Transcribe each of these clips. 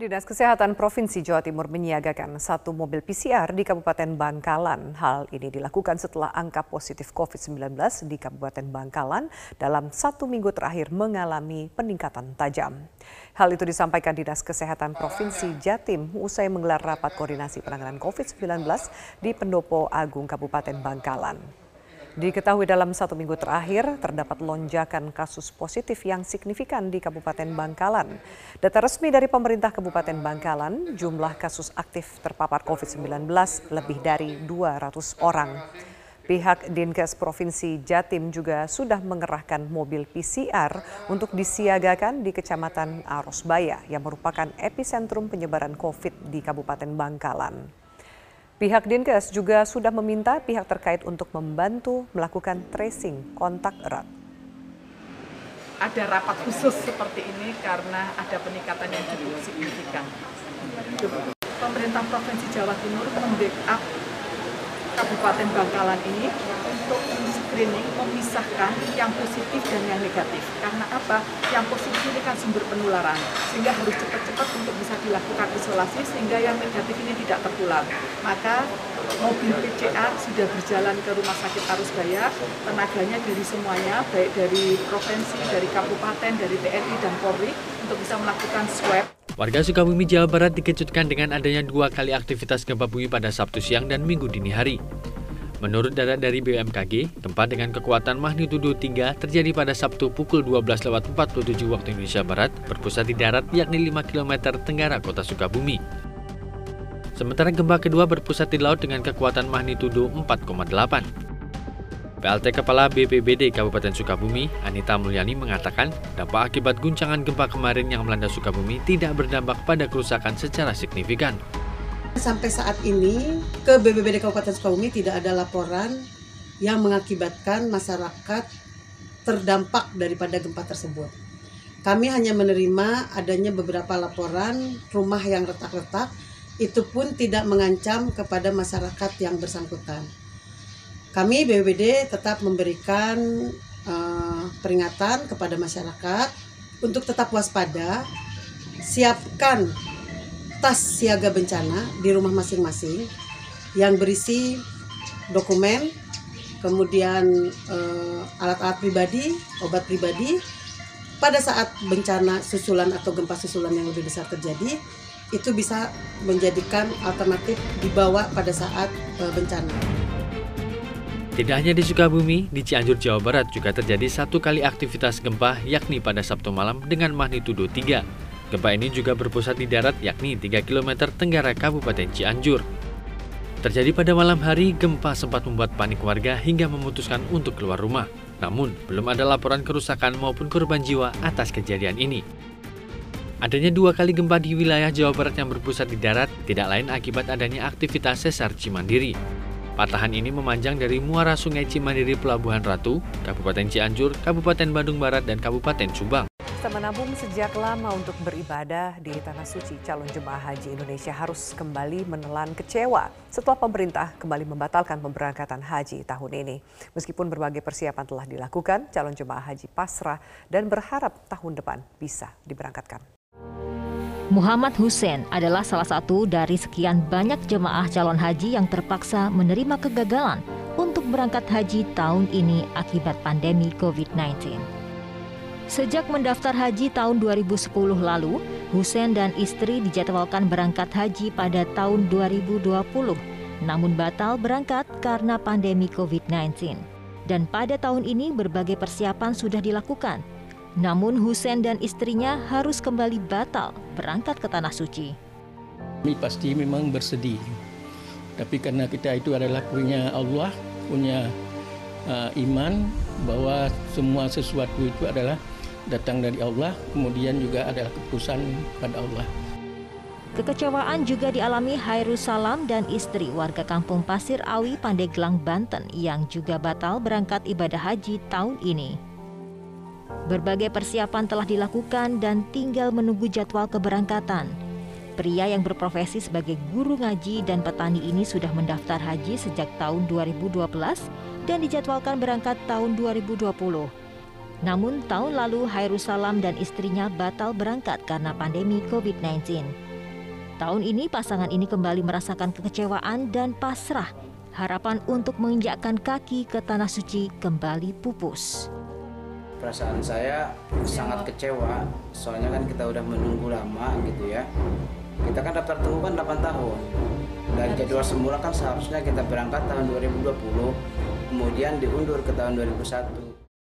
Dinas Kesehatan Provinsi Jawa Timur menyiagakan satu mobil PCR di Kabupaten Bangkalan. Hal ini dilakukan setelah angka positif COVID-19 di Kabupaten Bangkalan dalam satu minggu terakhir mengalami peningkatan tajam. Hal itu disampaikan Dinas Kesehatan Provinsi Jatim usai menggelar rapat koordinasi penanganan COVID-19 di Pendopo Agung Kabupaten Bangkalan. Diketahui dalam satu minggu terakhir terdapat lonjakan kasus positif yang signifikan di Kabupaten Bangkalan. Data resmi dari pemerintah Kabupaten Bangkalan, jumlah kasus aktif terpapar COVID-19 lebih dari 200 orang. Pihak Dinkes Provinsi Jatim juga sudah mengerahkan mobil PCR untuk disiagakan di Kecamatan Arosbaya yang merupakan epicentrum penyebaran COVID di Kabupaten Bangkalan. Pihak Dinkes juga sudah meminta pihak terkait untuk membantu melakukan tracing kontak erat. Ada rapat khusus seperti ini karena ada peningkatan yang cukup signifikan. Pemerintah Provinsi Jawa Timur membackup Kabupaten Bangkalan ini untuk screening memisahkan yang positif dan yang negatif. Karena apa? Yang positif ini kan sumber penularan, sehingga harus cepat-cepat untuk bisa dilakukan isolasi sehingga yang negatif ini tidak tertular. Maka mobil PCR sudah berjalan ke Rumah Sakit Arusbaya, tenaganya dari semuanya, baik dari provinsi, dari kabupaten, dari TNI dan Polri untuk bisa melakukan swab. Warga Sukabumi, Jawa Barat dikejutkan dengan adanya dua kali aktivitas gempa bumi pada Sabtu siang dan Minggu dini hari. Menurut data dari BMKG, gempa dengan kekuatan magnitudo 3 terjadi pada Sabtu pukul 12.47 waktu Indonesia Barat, berpusat di darat yakni 5 km tenggara kota Sukabumi. Sementara gempa kedua berpusat di laut dengan kekuatan magnitudo 4,8. PLT Kepala BPBD Kabupaten Sukabumi, Anita Mulyani mengatakan dampak akibat guncangan gempa kemarin yang melanda Sukabumi tidak berdampak pada kerusakan secara signifikan. Sampai saat ini ke BBBD Kabupaten Sukabumi tidak ada laporan yang mengakibatkan masyarakat terdampak daripada gempa tersebut. Kami hanya menerima adanya beberapa laporan rumah yang retak-retak, itu pun tidak mengancam kepada masyarakat yang bersangkutan. Kami BBBD tetap memberikan uh, peringatan kepada masyarakat untuk tetap waspada, siapkan tas siaga bencana di rumah masing-masing yang berisi dokumen, kemudian eh, alat-alat uh, pribadi, obat pribadi. Pada saat bencana susulan atau gempa susulan yang lebih besar terjadi, itu bisa menjadikan alternatif dibawa pada saat uh, bencana. Tidak hanya di Sukabumi, di Cianjur, Jawa Barat juga terjadi satu kali aktivitas gempa yakni pada Sabtu malam dengan magnitudo 3 Gempa ini juga berpusat di darat yakni 3 km tenggara Kabupaten Cianjur. Terjadi pada malam hari, gempa sempat membuat panik warga hingga memutuskan untuk keluar rumah. Namun, belum ada laporan kerusakan maupun korban jiwa atas kejadian ini. Adanya dua kali gempa di wilayah Jawa Barat yang berpusat di darat tidak lain akibat adanya aktivitas sesar Cimandiri. Patahan ini memanjang dari muara sungai Cimandiri Pelabuhan Ratu, Kabupaten Cianjur, Kabupaten Bandung Barat, dan Kabupaten Subang. Kita menabung sejak lama untuk beribadah di Tanah Suci. Calon jemaah haji Indonesia harus kembali menelan kecewa setelah pemerintah kembali membatalkan pemberangkatan haji tahun ini. Meskipun berbagai persiapan telah dilakukan, calon jemaah haji pasrah dan berharap tahun depan bisa diberangkatkan. Muhammad Hussein adalah salah satu dari sekian banyak jemaah calon haji yang terpaksa menerima kegagalan untuk berangkat haji tahun ini akibat pandemi COVID-19. Sejak mendaftar haji tahun 2010 lalu, Hussein dan istri dijadwalkan berangkat haji pada tahun 2020, namun batal berangkat karena pandemi COVID-19. Dan pada tahun ini berbagai persiapan sudah dilakukan. Namun Hussein dan istrinya harus kembali batal berangkat ke Tanah Suci. Kami pasti memang bersedih. Tapi karena kita itu adalah punya Allah, punya uh, iman bahwa semua sesuatu itu adalah datang dari Allah, kemudian juga adalah keputusan pada Allah. Kekecewaan juga dialami Hairul Salam dan istri warga kampung Pasir Awi, Pandeglang, Banten yang juga batal berangkat ibadah haji tahun ini. Berbagai persiapan telah dilakukan dan tinggal menunggu jadwal keberangkatan. Pria yang berprofesi sebagai guru ngaji dan petani ini sudah mendaftar haji sejak tahun 2012 dan dijadwalkan berangkat tahun 2020. Namun tahun lalu Salam dan istrinya batal berangkat karena pandemi COVID-19. Tahun ini pasangan ini kembali merasakan kekecewaan dan pasrah. Harapan untuk menginjakkan kaki ke tanah suci kembali pupus. Perasaan saya sangat kecewa, soalnya kan kita udah menunggu lama gitu ya. Kita kan daftar tunggu kan 8 tahun. Dan jadwal semula kan seharusnya kita berangkat tahun 2020, kemudian diundur ke tahun 2021.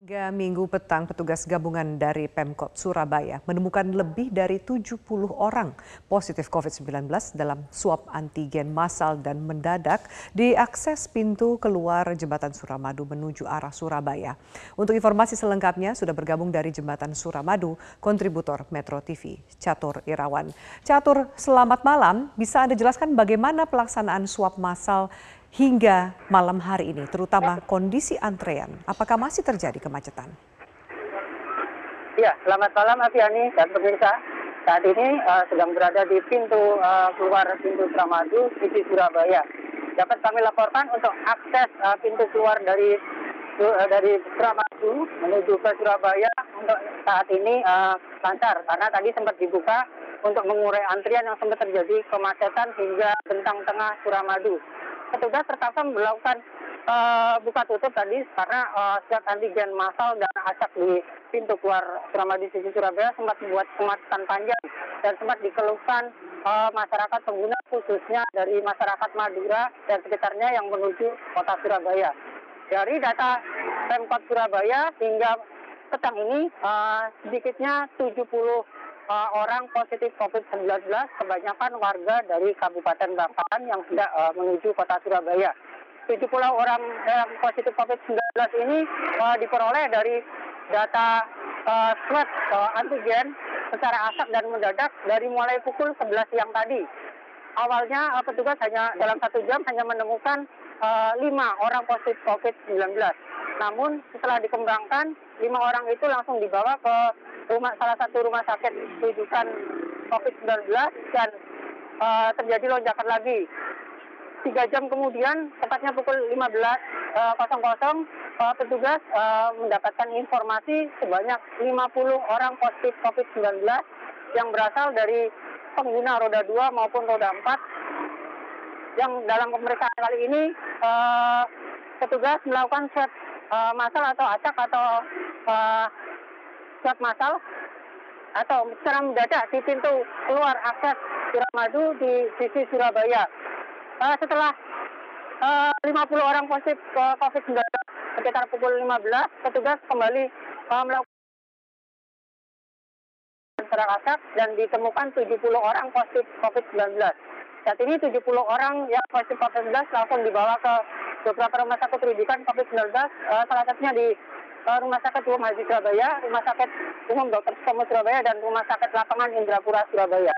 Hingga minggu petang, petugas gabungan dari Pemkot Surabaya menemukan lebih dari 70 orang positif COVID-19 dalam swab antigen massal dan mendadak di akses pintu keluar Jembatan Suramadu menuju arah Surabaya. Untuk informasi selengkapnya sudah bergabung dari Jembatan Suramadu, kontributor Metro TV, Catur Irawan. Catur, selamat malam. Bisa Anda jelaskan bagaimana pelaksanaan swab massal hingga malam hari ini, terutama kondisi antrean. Apakah masih terjadi kemacetan? Ya, selamat malam Afiani dan pemirsa. Saat ini uh, sedang berada di pintu uh, keluar pintu Suramadu, sisi Surabaya. Dapat kami laporkan untuk akses uh, pintu keluar dari uh, dari Suramadu menuju ke Surabaya untuk saat ini uh, lancar karena tadi sempat dibuka untuk mengurai antrian yang sempat terjadi kemacetan hingga bentang tengah Suramadu petugas terpaksa melakukan uh, buka tutup tadi karena uh, swab antigen massal dan acak di pintu keluar Suramadu sisi Surabaya sempat membuat kemacetan panjang dan sempat dikeluhkan uh, masyarakat pengguna khususnya dari masyarakat Madura dan sekitarnya yang menuju kota Surabaya. Dari data Pemkot Surabaya hingga petang ini sedikitnya 70 uh, orang positif COVID-19, kebanyakan warga dari Kabupaten Bangkalan yang sedang uh, menuju kota Surabaya. 70 orang yang positif COVID-19 ini uh, diperoleh dari data uh, swab uh, antigen secara asak dan mendadak dari mulai pukul 11 siang tadi. Awalnya uh, petugas hanya dalam satu jam hanya menemukan lima orang positif COVID-19. Namun setelah dikembangkan, lima orang itu langsung dibawa ke rumah salah satu rumah sakit rujukan COVID-19 dan uh, terjadi lonjakan lagi. Tiga jam kemudian, tepatnya pukul 15.00, uh, uh, petugas uh, mendapatkan informasi sebanyak 50 orang positif COVID-19 yang berasal dari pengguna roda 2 maupun roda 4. Yang dalam pemeriksaan kali ini, uh, petugas melakukan swab uh, masal atau acak atau uh, swab masal atau secara mendadak di pintu keluar akses Suramadu di sisi Surabaya. Uh, setelah uh, 50 orang positif COVID-19 sekitar pukul 15, petugas kembali uh, melakukan acak dan ditemukan 70 orang positif COVID-19. Saat ini 70 orang yang positif COVID-19 langsung dibawa ke beberapa rumah sakit rujukan COVID-19, uh, salah satunya di Rumah Sakit Umum Haji Surabaya, Rumah Sakit Umum Dr. Sutomo Surabaya, dan Rumah Sakit Lapangan Indrapura Surabaya.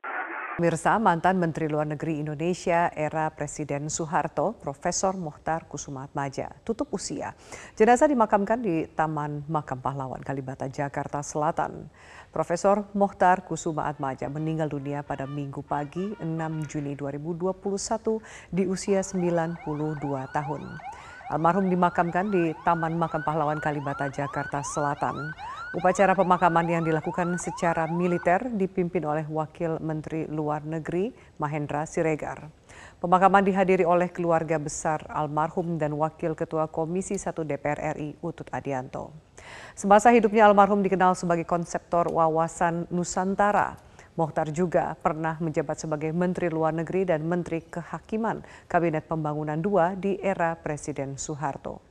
Mirsa mantan Menteri Luar Negeri Indonesia era Presiden Soeharto, Profesor Mohtar Kusuma Atmaja, tutup usia. Jenazah dimakamkan di Taman Makam Pahlawan Kalibata, Jakarta Selatan. Profesor Mohtar Kusuma Atmaja meninggal dunia pada Minggu pagi 6 Juni 2021 di usia 92 tahun. Almarhum dimakamkan di Taman Makam Pahlawan Kalibata, Jakarta Selatan. Upacara pemakaman yang dilakukan secara militer dipimpin oleh Wakil Menteri Luar Negeri Mahendra Siregar. Pemakaman dihadiri oleh keluarga besar almarhum dan Wakil Ketua Komisi 1 DPR RI Utut Adianto. Semasa hidupnya almarhum dikenal sebagai konseptor wawasan Nusantara Mohtar juga pernah menjabat sebagai Menteri Luar Negeri dan Menteri Kehakiman Kabinet Pembangunan II di era Presiden Soeharto.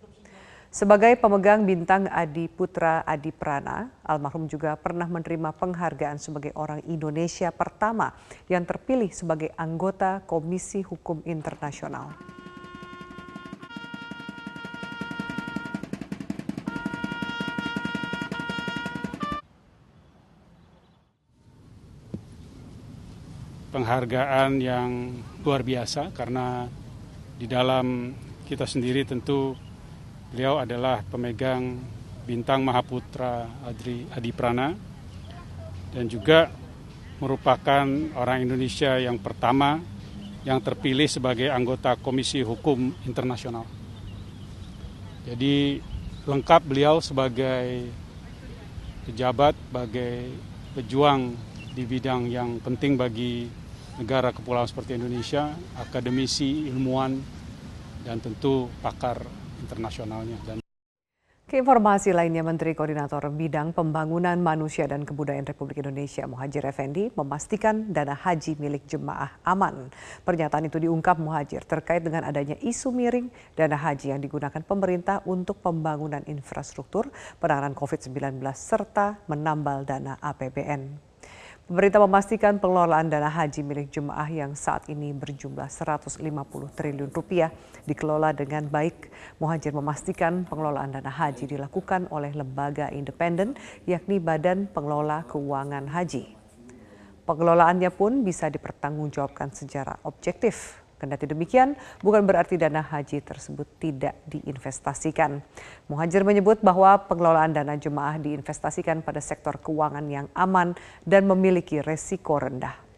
Sebagai pemegang bintang Adi Putra Adi Prana, almarhum juga pernah menerima penghargaan sebagai orang Indonesia pertama yang terpilih sebagai anggota Komisi Hukum Internasional. Penghargaan yang luar biasa karena di dalam kita sendiri tentu beliau adalah pemegang bintang Mahaputra Adri Adiprana dan juga merupakan orang Indonesia yang pertama yang terpilih sebagai anggota Komisi Hukum Internasional. Jadi lengkap beliau sebagai pejabat, sebagai pejuang di bidang yang penting bagi negara kepulauan seperti Indonesia, akademisi, ilmuwan, dan tentu pakar internasionalnya. Dan Keinformasi lainnya, Menteri Koordinator Bidang Pembangunan Manusia dan Kebudayaan Republik Indonesia Muhajir Effendi memastikan dana haji milik jemaah aman. Pernyataan itu diungkap Muhajir terkait dengan adanya isu miring dana haji yang digunakan pemerintah untuk pembangunan infrastruktur, penanganan COVID-19, serta menambal dana APBN. Pemerintah memastikan pengelolaan dana haji milik jemaah yang saat ini berjumlah 150 triliun rupiah dikelola dengan baik. Muhajir memastikan pengelolaan dana haji dilakukan oleh lembaga independen yakni Badan Pengelola Keuangan Haji. Pengelolaannya pun bisa dipertanggungjawabkan secara objektif Kendati demikian, bukan berarti dana haji tersebut tidak diinvestasikan. Muhajir menyebut bahwa pengelolaan dana jemaah diinvestasikan pada sektor keuangan yang aman dan memiliki resiko rendah.